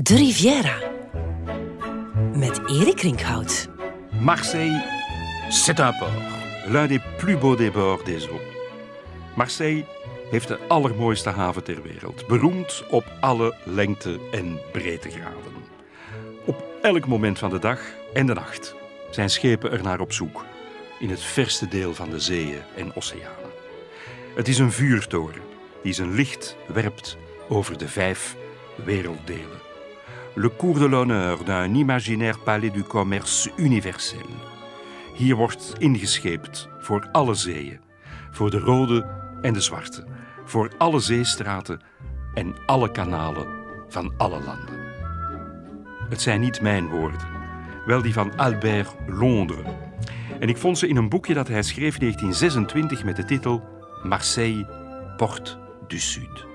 De Riviera. Met Erik Rinkhout. Marseille, c'est un port. L'un des plus beaux des bords des eaux. Marseille heeft de allermooiste haven ter wereld. Beroemd op alle lengte- en breedtegraden. Op elk moment van de dag en de nacht zijn schepen er naar op zoek. In het verste deel van de zeeën en oceanen. Het is een vuurtoren die zijn licht werpt over de vijf werelddelen. Le cours de l'honneur d'un imaginaire palais du commerce universel. Hier wordt ingescheept voor alle zeeën, voor de rode en de zwarte, voor alle zeestraten en alle kanalen van alle landen. Het zijn niet mijn woorden, wel die van Albert Londres. En ik vond ze in een boekje dat hij schreef in 1926 met de titel Marseille, Porte du Sud.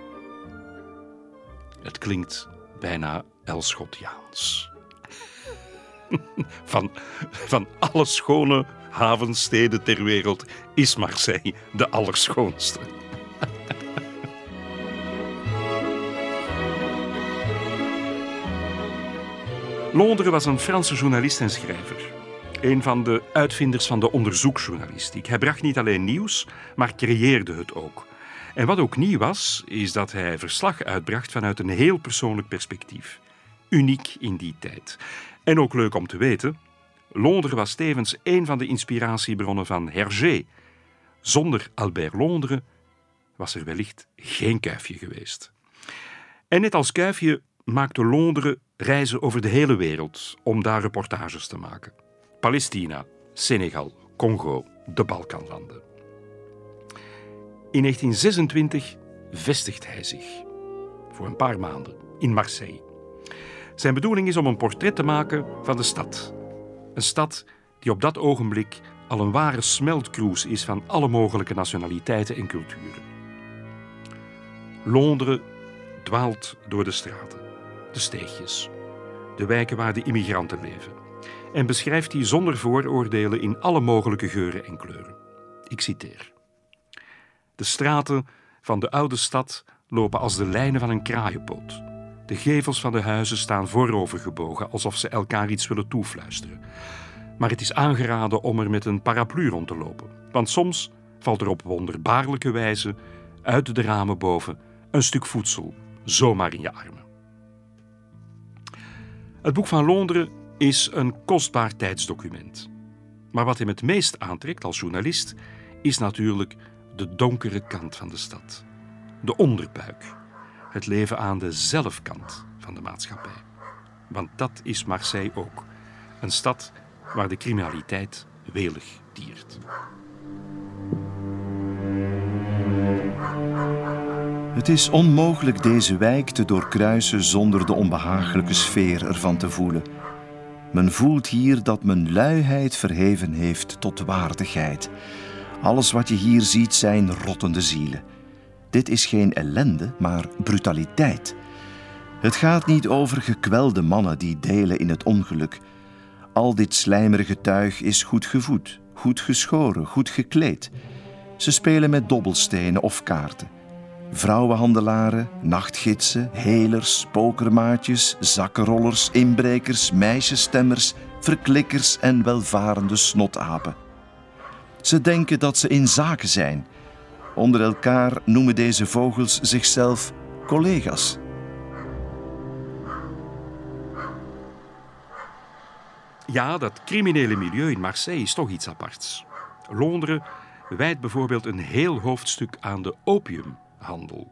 Het klinkt bijna Elschotjaans. Van, van alle schone havensteden ter wereld is Marseille de allerschoonste. Londres was een Franse journalist en schrijver. Een van de uitvinders van de onderzoeksjournalistiek. Hij bracht niet alleen nieuws, maar creëerde het ook. En wat ook nieuw was, is dat hij verslag uitbracht vanuit een heel persoonlijk perspectief. Uniek in die tijd. En ook leuk om te weten, Londres was tevens een van de inspiratiebronnen van Hergé. Zonder Albert Londres was er wellicht geen kuifje geweest. En net als kuifje maakte Londres reizen over de hele wereld om daar reportages te maken. Palestina, Senegal, Congo, de Balkanlanden. In 1926 vestigt hij zich, voor een paar maanden, in Marseille. Zijn bedoeling is om een portret te maken van de stad. Een stad die op dat ogenblik al een ware smeltkroes is van alle mogelijke nationaliteiten en culturen. Londen dwaalt door de straten, de steegjes, de wijken waar de immigranten leven, en beschrijft die zonder vooroordelen in alle mogelijke geuren en kleuren. Ik citeer. De straten van de oude stad lopen als de lijnen van een kraaienpoot. De gevels van de huizen staan voorovergebogen, alsof ze elkaar iets willen toefluisteren. Maar het is aangeraden om er met een paraplu rond te lopen, want soms valt er op wonderbaarlijke wijze uit de ramen boven een stuk voedsel zomaar in je armen. Het boek van Londres is een kostbaar tijdsdocument. Maar wat hem het meest aantrekt als journalist is natuurlijk de donkere kant van de stad. De onderbuik. Het leven aan de zelfkant van de maatschappij. Want dat is Marseille ook. Een stad waar de criminaliteit welig tiert. Het is onmogelijk deze wijk te doorkruisen zonder de onbehagelijke sfeer ervan te voelen. Men voelt hier dat men luiheid verheven heeft tot waardigheid. Alles wat je hier ziet zijn rottende zielen. Dit is geen ellende, maar brutaliteit. Het gaat niet over gekwelde mannen die delen in het ongeluk. Al dit slijmerige tuig is goed gevoed, goed geschoren, goed gekleed. Ze spelen met dobbelstenen of kaarten. Vrouwenhandelaren, nachtgidsen, helers, pokermaatjes, zakkenrollers, inbrekers, meisjesstemmers, verklikkers en welvarende snotapen. Ze denken dat ze in zaken zijn. Onder elkaar noemen deze vogels zichzelf collega's. Ja, dat criminele milieu in Marseille is toch iets aparts. Londres wijdt bijvoorbeeld een heel hoofdstuk aan de opiumhandel.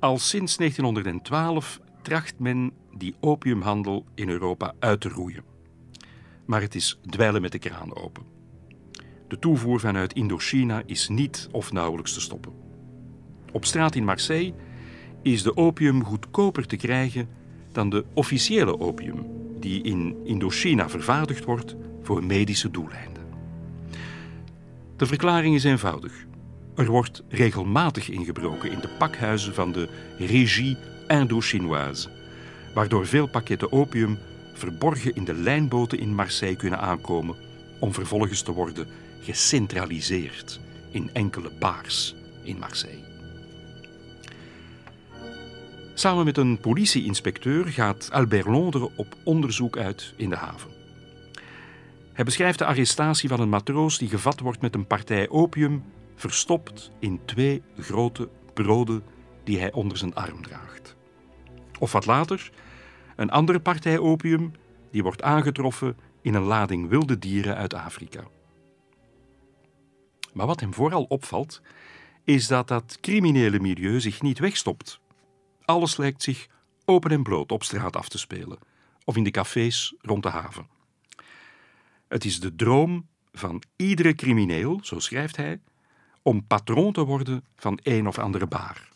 Al sinds 1912 tracht men die opiumhandel in Europa uit te roeien. Maar het is dweilen met de kraan open. De toevoer vanuit Indochina is niet of nauwelijks te stoppen. Op straat in Marseille is de opium goedkoper te krijgen dan de officiële opium, die in Indochina vervaardigd wordt voor medische doeleinden. De verklaring is eenvoudig. Er wordt regelmatig ingebroken in de pakhuizen van de Régie Indo-Chinoise, waardoor veel pakketten opium verborgen in de lijnboten in Marseille kunnen aankomen om vervolgens te worden gecentraliseerd in enkele baars in Marseille. Samen met een politieinspecteur gaat Albert Londres op onderzoek uit in de haven. Hij beschrijft de arrestatie van een matroos die gevat wordt met een partij opium, verstopt in twee grote broden die hij onder zijn arm draagt. Of wat later, een andere partij opium die wordt aangetroffen in een lading wilde dieren uit Afrika. Maar wat hem vooral opvalt, is dat dat criminele milieu zich niet wegstopt. Alles lijkt zich open en bloot op straat af te spelen, of in de cafés rond de haven. Het is de droom van iedere crimineel, zo schrijft hij, om patroon te worden van een of andere baar.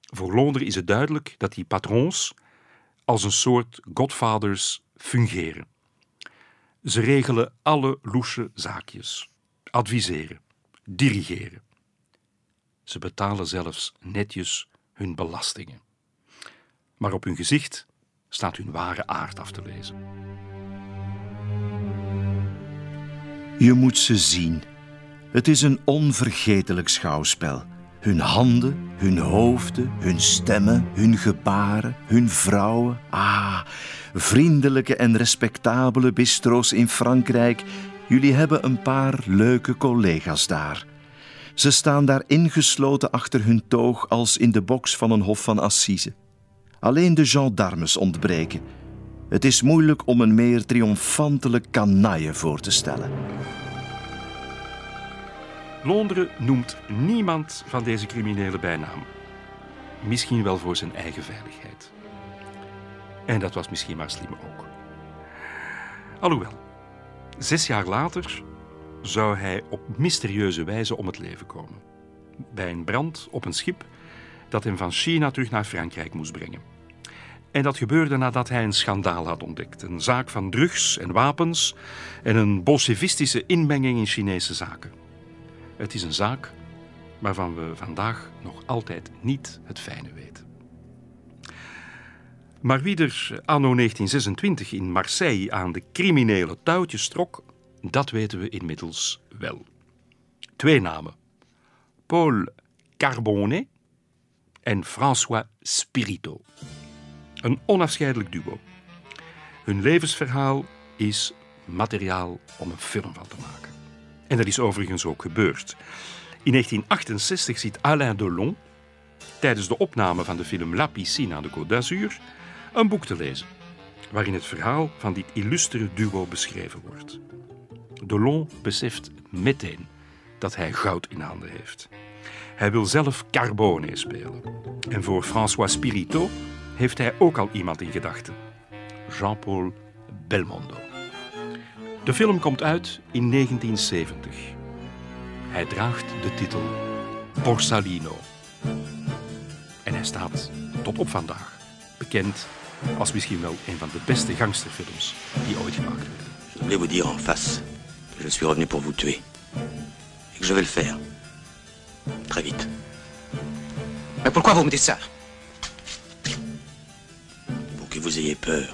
Voor Londres is het duidelijk dat die patrons als een soort godfathers fungeren. Ze regelen alle loesje zaakjes, adviseren, dirigeren. Ze betalen zelfs netjes hun belastingen. Maar op hun gezicht staat hun ware aard af te lezen. Je moet ze zien. Het is een onvergetelijk schouwspel. Hun handen, hun hoofden, hun stemmen, hun gebaren, hun vrouwen. Ah, vriendelijke en respectabele bistro's in Frankrijk. Jullie hebben een paar leuke collega's daar. Ze staan daar ingesloten achter hun toog als in de box van een hof van Assise. Alleen de gendarmes ontbreken. Het is moeilijk om een meer triomfantelijk kanaille voor te stellen. Londres noemt niemand van deze criminelen bijnaam. Misschien wel voor zijn eigen veiligheid. En dat was misschien maar slim ook. Alhoewel, zes jaar later zou hij op mysterieuze wijze om het leven komen. Bij een brand op een schip dat hem van China terug naar Frankrijk moest brengen. En dat gebeurde nadat hij een schandaal had ontdekt. Een zaak van drugs en wapens en een bolsjevistische inmenging in Chinese zaken. Het is een zaak waarvan we vandaag nog altijd niet het fijne weten. Maar wie er anno 1926 in Marseille aan de criminele touwtjes trok, dat weten we inmiddels wel. Twee namen: Paul Carbonet en François Spirito. Een onafscheidelijk duo. Hun levensverhaal is materiaal om een film van te maken. En dat is overigens ook gebeurd. In 1968 ziet Alain Delon, tijdens de opname van de film La Piscine aan de Côte d'Azur, een boek te lezen, waarin het verhaal van dit illustere duo beschreven wordt. Delon beseft meteen dat hij goud in handen heeft. Hij wil zelf Carbone spelen. En voor François Spirito heeft hij ook al iemand in gedachten. Jean-Paul Belmondo. De film komt uit in 1970. Hij draagt de titel Borsalino. En hij staat tot op vandaag bekend als misschien wel een van de beste gangsterfilms die ooit gemaakt werden. Je voulais vous dire en face que je suis revenu pour vous tuer. Et que je vais le faire. Très vite. Mais pourquoi vous me dites ça Pour que vous ayez peur.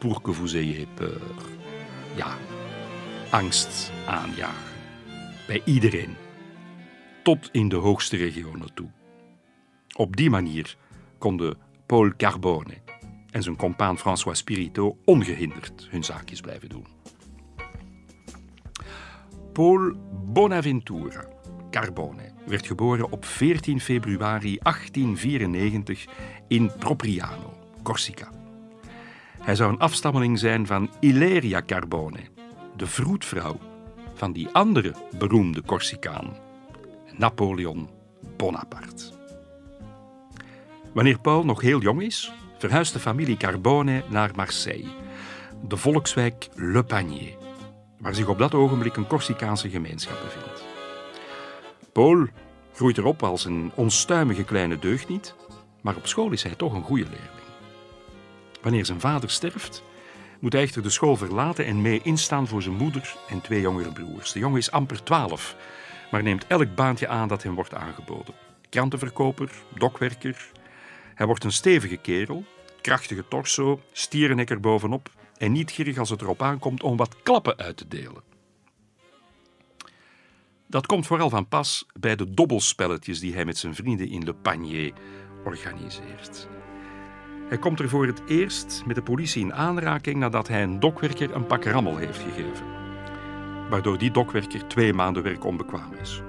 Pour que vous ayez peur. Ja, angst aanjagen. Bij iedereen. Tot in de hoogste regionen toe. Op die manier konden Paul Carbone en zijn compaan François Spirito ongehinderd hun zaakjes blijven doen. Paul Bonaventura Carbone werd geboren op 14 februari 1894 in Propriano, Corsica. Hij zou een afstammeling zijn van Ileria Carbone, de vroedvrouw van die andere beroemde Corsicaan, Napoleon Bonaparte. Wanneer Paul nog heel jong is, verhuist de familie Carbone naar Marseille, de volkswijk Le Panier, waar zich op dat ogenblik een Corsicaanse gemeenschap bevindt. Paul groeit erop als een onstuimige kleine deugniet, maar op school is hij toch een goede leerling. Wanneer zijn vader sterft, moet hij echter de school verlaten en mee instaan voor zijn moeder en twee jongere broers. De jongen is amper twaalf, maar neemt elk baantje aan dat hem wordt aangeboden. Krantenverkoper, dokwerker. Hij wordt een stevige kerel, krachtige torso, stierennek er bovenop en niet gierig als het erop aankomt om wat klappen uit te delen. Dat komt vooral van pas bij de dobbelspelletjes die hij met zijn vrienden in Le Panier organiseert. Hij komt er voor het eerst met de politie in aanraking nadat hij een dokwerker een pak rammel heeft gegeven. Waardoor die dokwerker twee maanden werk onbekwaam is.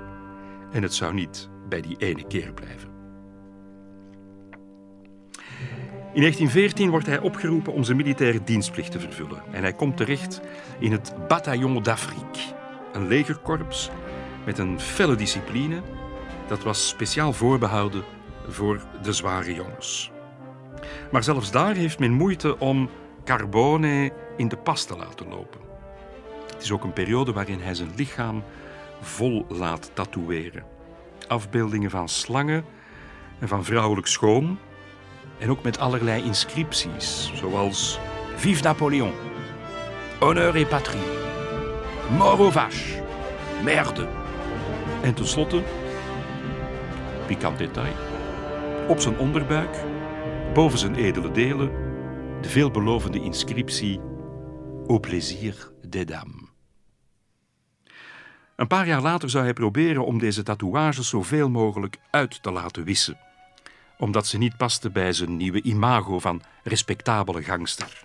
En het zou niet bij die ene keer blijven. In 1914 wordt hij opgeroepen om zijn militaire dienstplicht te vervullen. En hij komt terecht in het Bataillon d'Afrique, een legerkorps met een felle discipline. Dat was speciaal voorbehouden voor de zware jongens. Maar zelfs daar heeft men moeite om Carbone in de pas te laten lopen. Het is ook een periode waarin hij zijn lichaam vol laat tatoeëren. Afbeeldingen van slangen en van vrouwelijk schoon. En ook met allerlei inscripties, zoals Vive Napoleon, Honneur et patrie, Mort aux vaches, Merde. En tenslotte, pikant detail, op zijn onderbuik, boven zijn edele delen, de veelbelovende inscriptie Au plaisir des dames. Een paar jaar later zou hij proberen om deze tatoeages zoveel mogelijk uit te laten wissen, omdat ze niet pasten bij zijn nieuwe imago van respectabele gangster.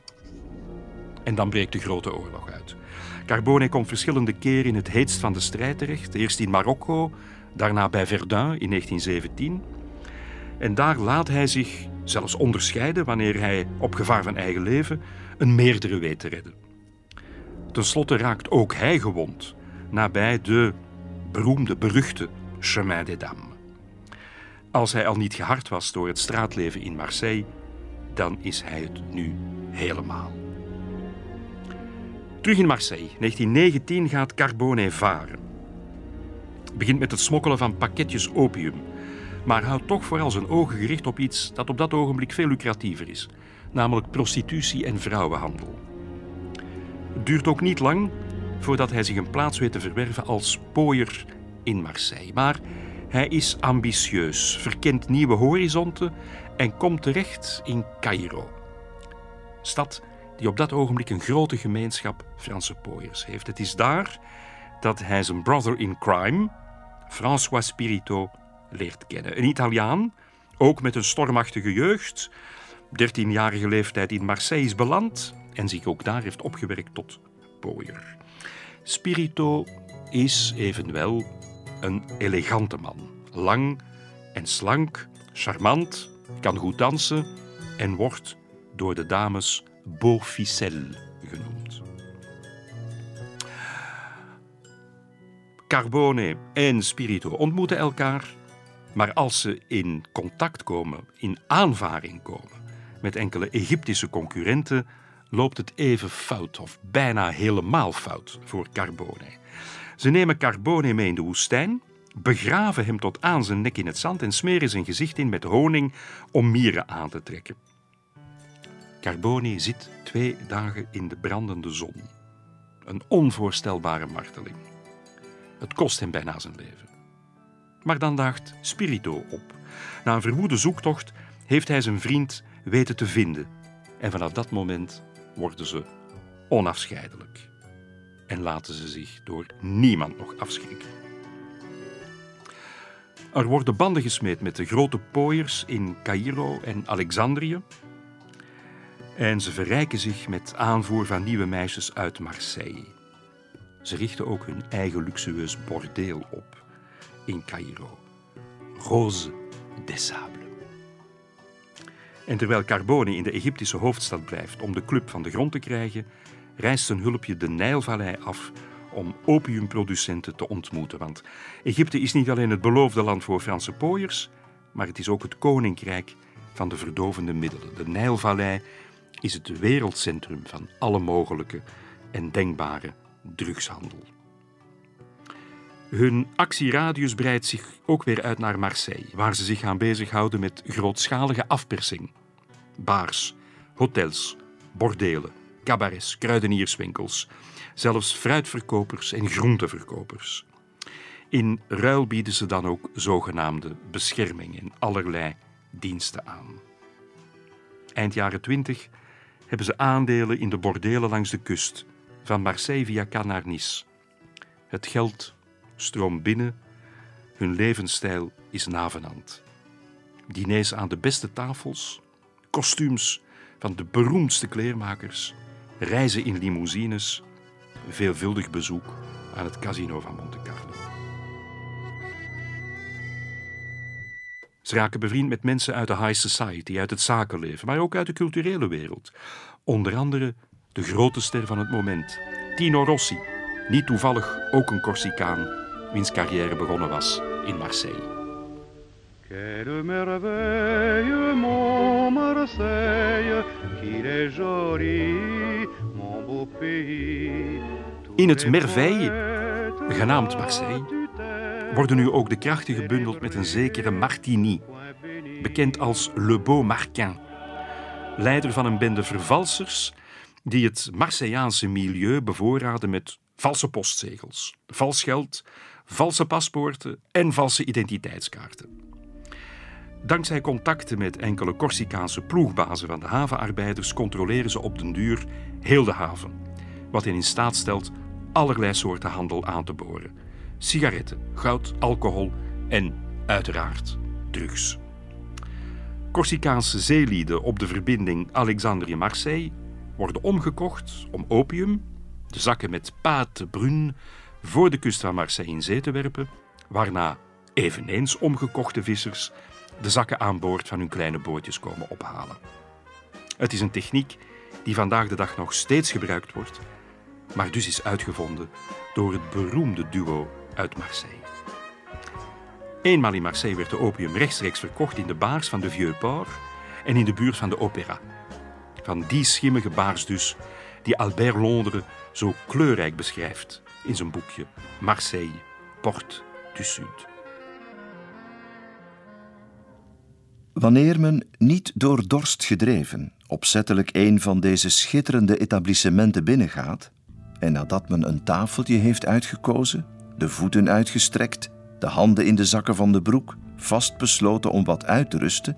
En dan breekt de grote oorlog uit. Carbone komt verschillende keren in het heetst van de strijd terecht, eerst in Marokko, daarna bij Verdun in 1917. En daar laat hij zich zelfs onderscheiden wanneer hij op gevaar van eigen leven een meerdere weet te redden. Ten slotte raakt ook hij gewond nabij de beroemde, beruchte Chemin des Dames. Als hij al niet gehard was door het straatleven in Marseille, dan is hij het nu helemaal. Terug in Marseille, 1919 gaat Carbone varen. Begint met het smokkelen van pakketjes opium, maar houdt toch vooral zijn ogen gericht op iets dat op dat ogenblik veel lucratiever is, namelijk prostitutie en vrouwenhandel. Het duurt ook niet lang voordat hij zich een plaats weet te verwerven als pooier in Marseille. Maar hij is ambitieus, verkent nieuwe horizonten en komt terecht in Cairo. Stad die op dat ogenblik een grote gemeenschap Franse pooiers heeft. Het is daar dat hij zijn brother in crime, François Spirito, leert kennen. Een Italiaan, ook met een stormachtige jeugd, 13-jarige leeftijd in Marseille is beland en zich ook daar heeft opgewerkt tot pooier. Spirito is evenwel een elegante man. Lang en slank, charmant, kan goed dansen en wordt door de dames beau ficelle genoemd. Carbone en Spirito ontmoeten elkaar, maar als ze in contact komen, in aanvaring komen met enkele Egyptische concurrenten, loopt het even fout, of bijna helemaal fout, voor Carbone. Ze nemen Carbone mee in de woestijn, begraven hem tot aan zijn nek in het zand en smeren zijn gezicht in met honing om mieren aan te trekken. Carbone zit twee dagen in de brandende zon. Een onvoorstelbare marteling. Het kost hem bijna zijn leven. Maar dan daagt Spirito op. Na een verwoede zoektocht heeft hij zijn vriend weten te vinden. En vanaf dat moment worden ze onafscheidelijk en laten ze zich door niemand nog afschrikken. Er worden banden gesmeed met de grote pooiers in Cairo en Alexandrië. En ze verrijken zich met aanvoer van nieuwe meisjes uit Marseille. Ze richten ook hun eigen luxueus bordeel op in Cairo. Rose des Sables. En terwijl Carbone in de Egyptische hoofdstad blijft om de club van de grond te krijgen, reist zijn hulpje de Nijlvallei af om opiumproducenten te ontmoeten. Want Egypte is niet alleen het beloofde land voor Franse pooiers, maar het is ook het koninkrijk van de verdovende middelen. De Nijlvallei is het wereldcentrum van alle mogelijke en denkbare drugshandel. Hun actieradius breidt zich ook weer uit naar Marseille, waar ze zich gaan bezighouden met grootschalige afpersing. Baars, hotels, bordelen, cabarets, kruidenierswinkels, zelfs fruitverkopers en groenteverkopers. In ruil bieden ze dan ook zogenaamde bescherming en allerlei diensten aan. Eind jaren twintig hebben ze aandelen in de bordelen langs de kust, van Marseille via Nice. Het geld stroomt binnen. Hun levensstijl is navenant. Diners aan de beste tafels, kostuums van de beroemdste kleermakers, reizen in limousines, veelvuldig bezoek aan het casino van Monte Carlo. Ze raken bevriend met mensen uit de high society, uit het zakenleven, maar ook uit de culturele wereld. Onder andere de grote ster van het moment, Tino Rossi, niet toevallig ook een Corsicaan, wiens carrière begonnen was in Marseille. Quelle merveille, mon Marseille, qu'il est joli, mon beau pays. In het Merveille, genaamd Marseille, worden nu ook de krachten gebundeld met een zekere Martini, bekend als Le Beau Marquin, leider van een bende vervalsers die het Marseilleaanse milieu bevoorraden met valse postzegels, vals geld, valse paspoorten en valse identiteitskaarten. Dankzij contacten met enkele Corsicaanse ploegbazen van de havenarbeiders controleren ze op den duur heel de haven, wat hen in staat stelt allerlei soorten handel aan te boren. Sigaretten, goud, alcohol en uiteraard drugs. Corsicaanse zeelieden op de verbinding Alexandrië-Marseille worden omgekocht om opium, de zakken met pate brun, voor de kust van Marseille in zee te werpen, waarna eveneens omgekochte vissers de zakken aan boord van hun kleine bootjes komen ophalen. Het is een techniek die vandaag de dag nog steeds gebruikt wordt, maar dus is uitgevonden door het beroemde duo uit Marseille. Eenmaal in Marseille werd de opium rechtstreeks verkocht in de baars van de Vieux-Port en in de buurt van de Opéra. Van die schimmige baars dus, die Albert Londres zo kleurrijk beschrijft in zijn boekje Marseille, Porte du Sud. Wanneer men niet door dorst gedreven opzettelijk een van deze schitterende etablissementen binnengaat, en nadat men een tafeltje heeft uitgekozen, de voeten uitgestrekt, de handen in de zakken van de broek, vastbesloten om wat uit te rusten,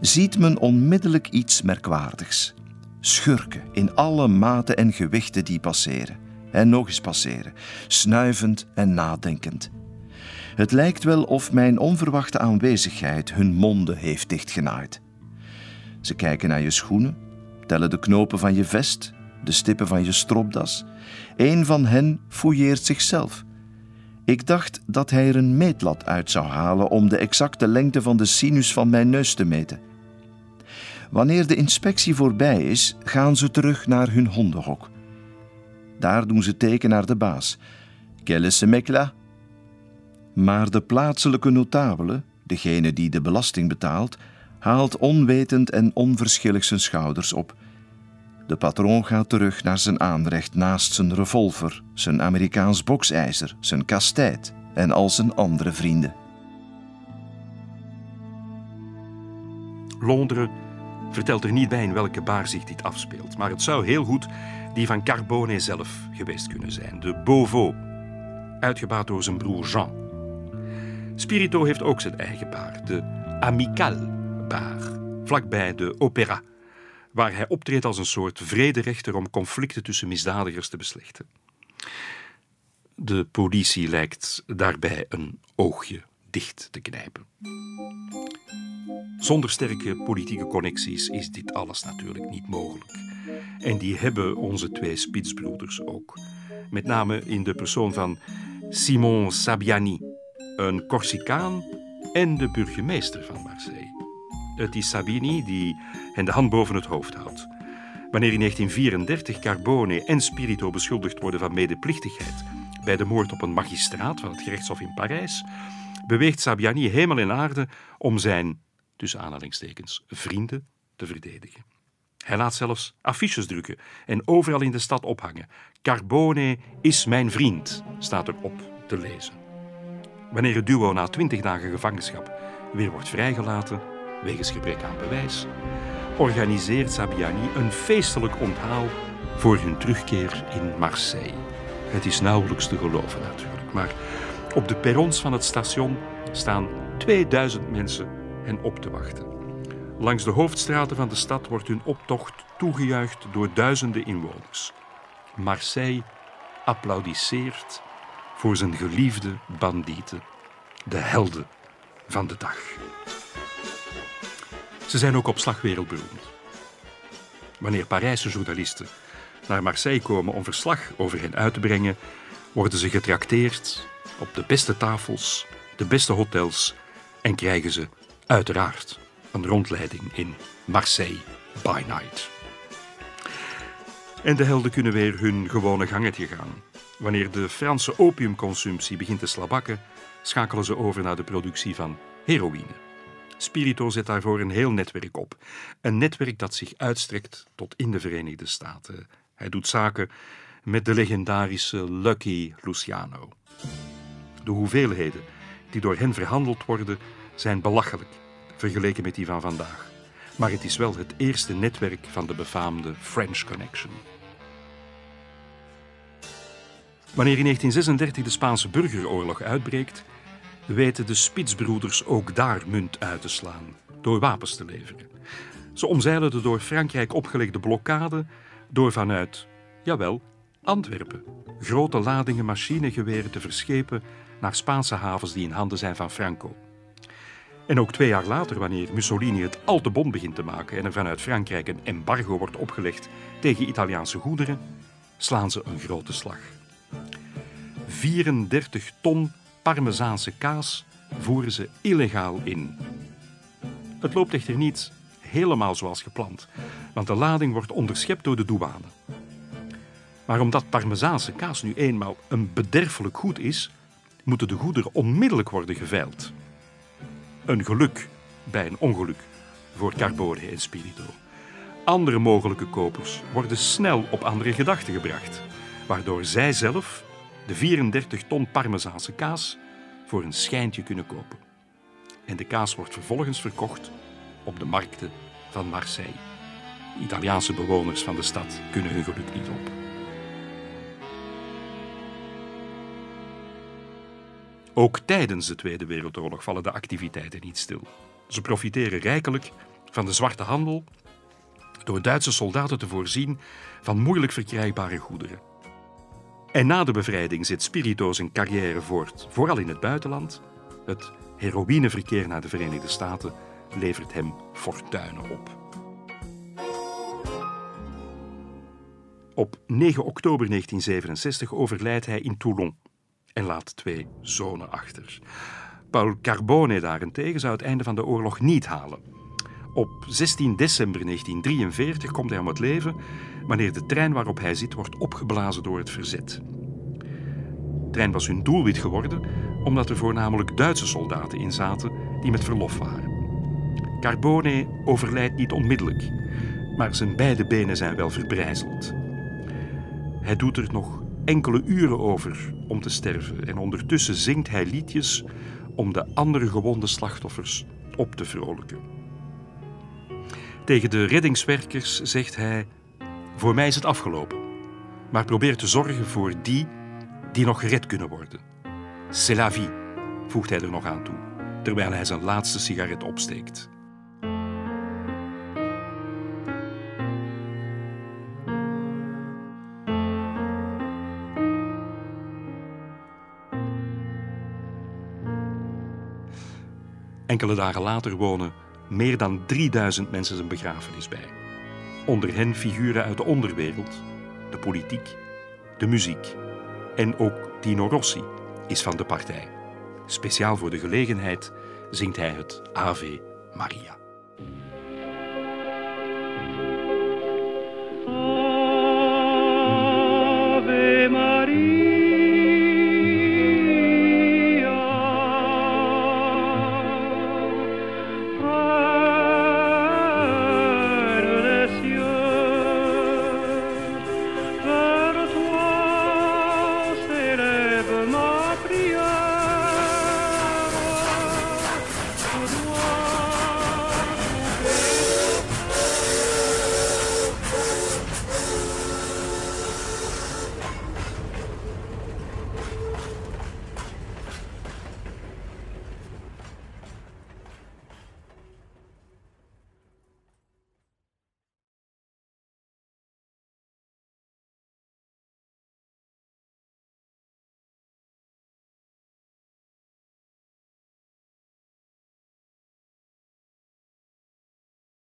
ziet men onmiddellijk iets merkwaardigs. Schurken in alle maten en gewichten die passeren, en nog eens passeren, snuivend en nadenkend. Het lijkt wel of mijn onverwachte aanwezigheid hun monden heeft dichtgenaaid. Ze kijken naar je schoenen, tellen de knopen van je vest, de stippen van je stropdas. Een van hen fouilleert zichzelf. Ik dacht dat hij er een meetlat uit zou halen om de exacte lengte van de sinus van mijn neus te meten. Wanneer de inspectie voorbij is, gaan ze terug naar hun hondenhok. Daar doen ze teken naar de baas. Quelle se? Maar de plaatselijke notabele, degene die de belasting betaalt, haalt onwetend en onverschillig zijn schouders op. De patroon gaat terug naar zijn aanrecht naast zijn revolver, zijn Amerikaans boksijzer, zijn kastijt en al zijn andere vrienden. Londres vertelt er niet bij in welke baar zich dit afspeelt, maar het zou heel goed die van Carbone zelf geweest kunnen zijn, de Beauvau, uitgebaat door zijn broer Jean. Spirito heeft ook zijn eigen baar, de Amical Bar, vlakbij de Opéra, waar hij optreedt als een soort vrederechter om conflicten tussen misdadigers te beslechten. De politie lijkt daarbij een oogje dicht te knijpen. Zonder sterke politieke connecties is dit alles natuurlijk niet mogelijk. En die hebben onze twee spitsbroeders ook. Met name in de persoon van Simon Sabiani, een Corsicaan en de burgemeester van Marseille. Het is Sabini die hen de hand boven het hoofd houdt. Wanneer in 1934 Carbone en Spirito beschuldigd worden van medeplichtigheid bij de moord op een magistraat van het gerechtshof in Parijs, beweegt Sabiani hemel en aarde om zijn, tussen aanhalingstekens, vrienden te verdedigen. Hij laat zelfs affiches drukken en overal in de stad ophangen. Carbone is mijn vriend, staat erop te lezen. Wanneer het duo na twintig dagen gevangenschap weer wordt vrijgelaten, wegens gebrek aan bewijs, organiseert Sabiani een feestelijk onthaal voor hun terugkeer in Marseille. Het is nauwelijks te geloven natuurlijk, maar op de perrons van het station staan 2000 mensen hen op te wachten. Langs de hoofdstraten van de stad wordt hun optocht toegejuicht door duizenden inwoners. Marseille applaudisseert voor zijn geliefde bandieten, de helden van de dag. Ze zijn ook op slag wereldberoemd. Wanneer Parijse journalisten naar Marseille komen om verslag over hen uit te brengen, worden ze getrakteerd op de beste tafels, de beste hotels en krijgen ze uiteraard een rondleiding in Marseille by night. En de helden kunnen weer hun gewone gangetje gaan. Wanneer de Franse opiumconsumptie begint te slabakken, schakelen ze over naar de productie van heroïne. Spirito zet daarvoor een heel netwerk op. Een netwerk dat zich uitstrekt tot in de Verenigde Staten. Hij doet zaken met de legendarische Lucky Luciano. De hoeveelheden die door hen verhandeld worden zijn belachelijk vergeleken met die van vandaag. Maar het is wel het eerste netwerk van de befaamde French Connection. Wanneer in 1936 de Spaanse burgeroorlog uitbreekt, weten de Spitsbroeders ook daar munt uit te slaan door wapens te leveren. Ze omzeilen de door Frankrijk opgelegde blokkade door vanuit, jawel, Antwerpen, grote ladingen machinegeweren te verschepen naar Spaanse havens die in handen zijn van Franco. En ook twee jaar later, wanneer Mussolini het al te bond begint te maken en er vanuit Frankrijk een embargo wordt opgelegd tegen Italiaanse goederen, slaan ze een grote slag. 34 ton Parmezaanse kaas voeren ze illegaal in. Het loopt echter niet helemaal zoals gepland, want de lading wordt onderschept door de douane. Maar omdat Parmezaanse kaas nu eenmaal een bederfelijk goed is, moeten de goederen onmiddellijk worden geveild. Een geluk bij een ongeluk voor Carbone en Spirito. Andere mogelijke kopers worden snel op andere gedachten gebracht, waardoor zij zelf de 34 ton Parmezaanse kaas voor een schijntje kunnen kopen. En de kaas wordt vervolgens verkocht op de markten van Marseille. Italiaanse bewoners van de stad kunnen hun geluk niet op. Ook tijdens de Tweede Wereldoorlog vallen de activiteiten niet stil. Ze profiteren rijkelijk van de zwarte handel door Duitse soldaten te voorzien van moeilijk verkrijgbare goederen. En na de bevrijding zit Spirito zijn carrière voort, vooral in het buitenland. Het heroïneverkeer naar de Verenigde Staten levert hem fortuinen op. Op 9 oktober 1967 overlijdt hij in Toulon en laat twee zonen achter. Paul Carbone daarentegen zou het einde van de oorlog niet halen. Op 16 december 1943 komt hij om het leven wanneer de trein waarop hij zit wordt opgeblazen door het verzet. De trein was hun doelwit geworden omdat er voornamelijk Duitse soldaten in zaten die met verlof waren. Carbone overlijdt niet onmiddellijk, maar zijn beide benen zijn wel verbrijzeld. Hij doet er nog enkele uren over om te sterven en ondertussen zingt hij liedjes om de andere gewonde slachtoffers op te vrolijken. Tegen de reddingswerkers zegt hij: Voor mij is het afgelopen, maar probeer te zorgen voor die die nog gered kunnen worden. C'est la vie, voegt hij er nog aan toe, terwijl hij zijn laatste sigaret opsteekt. Enkele dagen later wonen meer dan 3000 mensen zijn begrafenis bij. Onder hen figuren uit de onderwereld, de politiek, de muziek. En ook Tino Rossi is van de partij. Speciaal voor de gelegenheid zingt hij het Ave Maria. heart.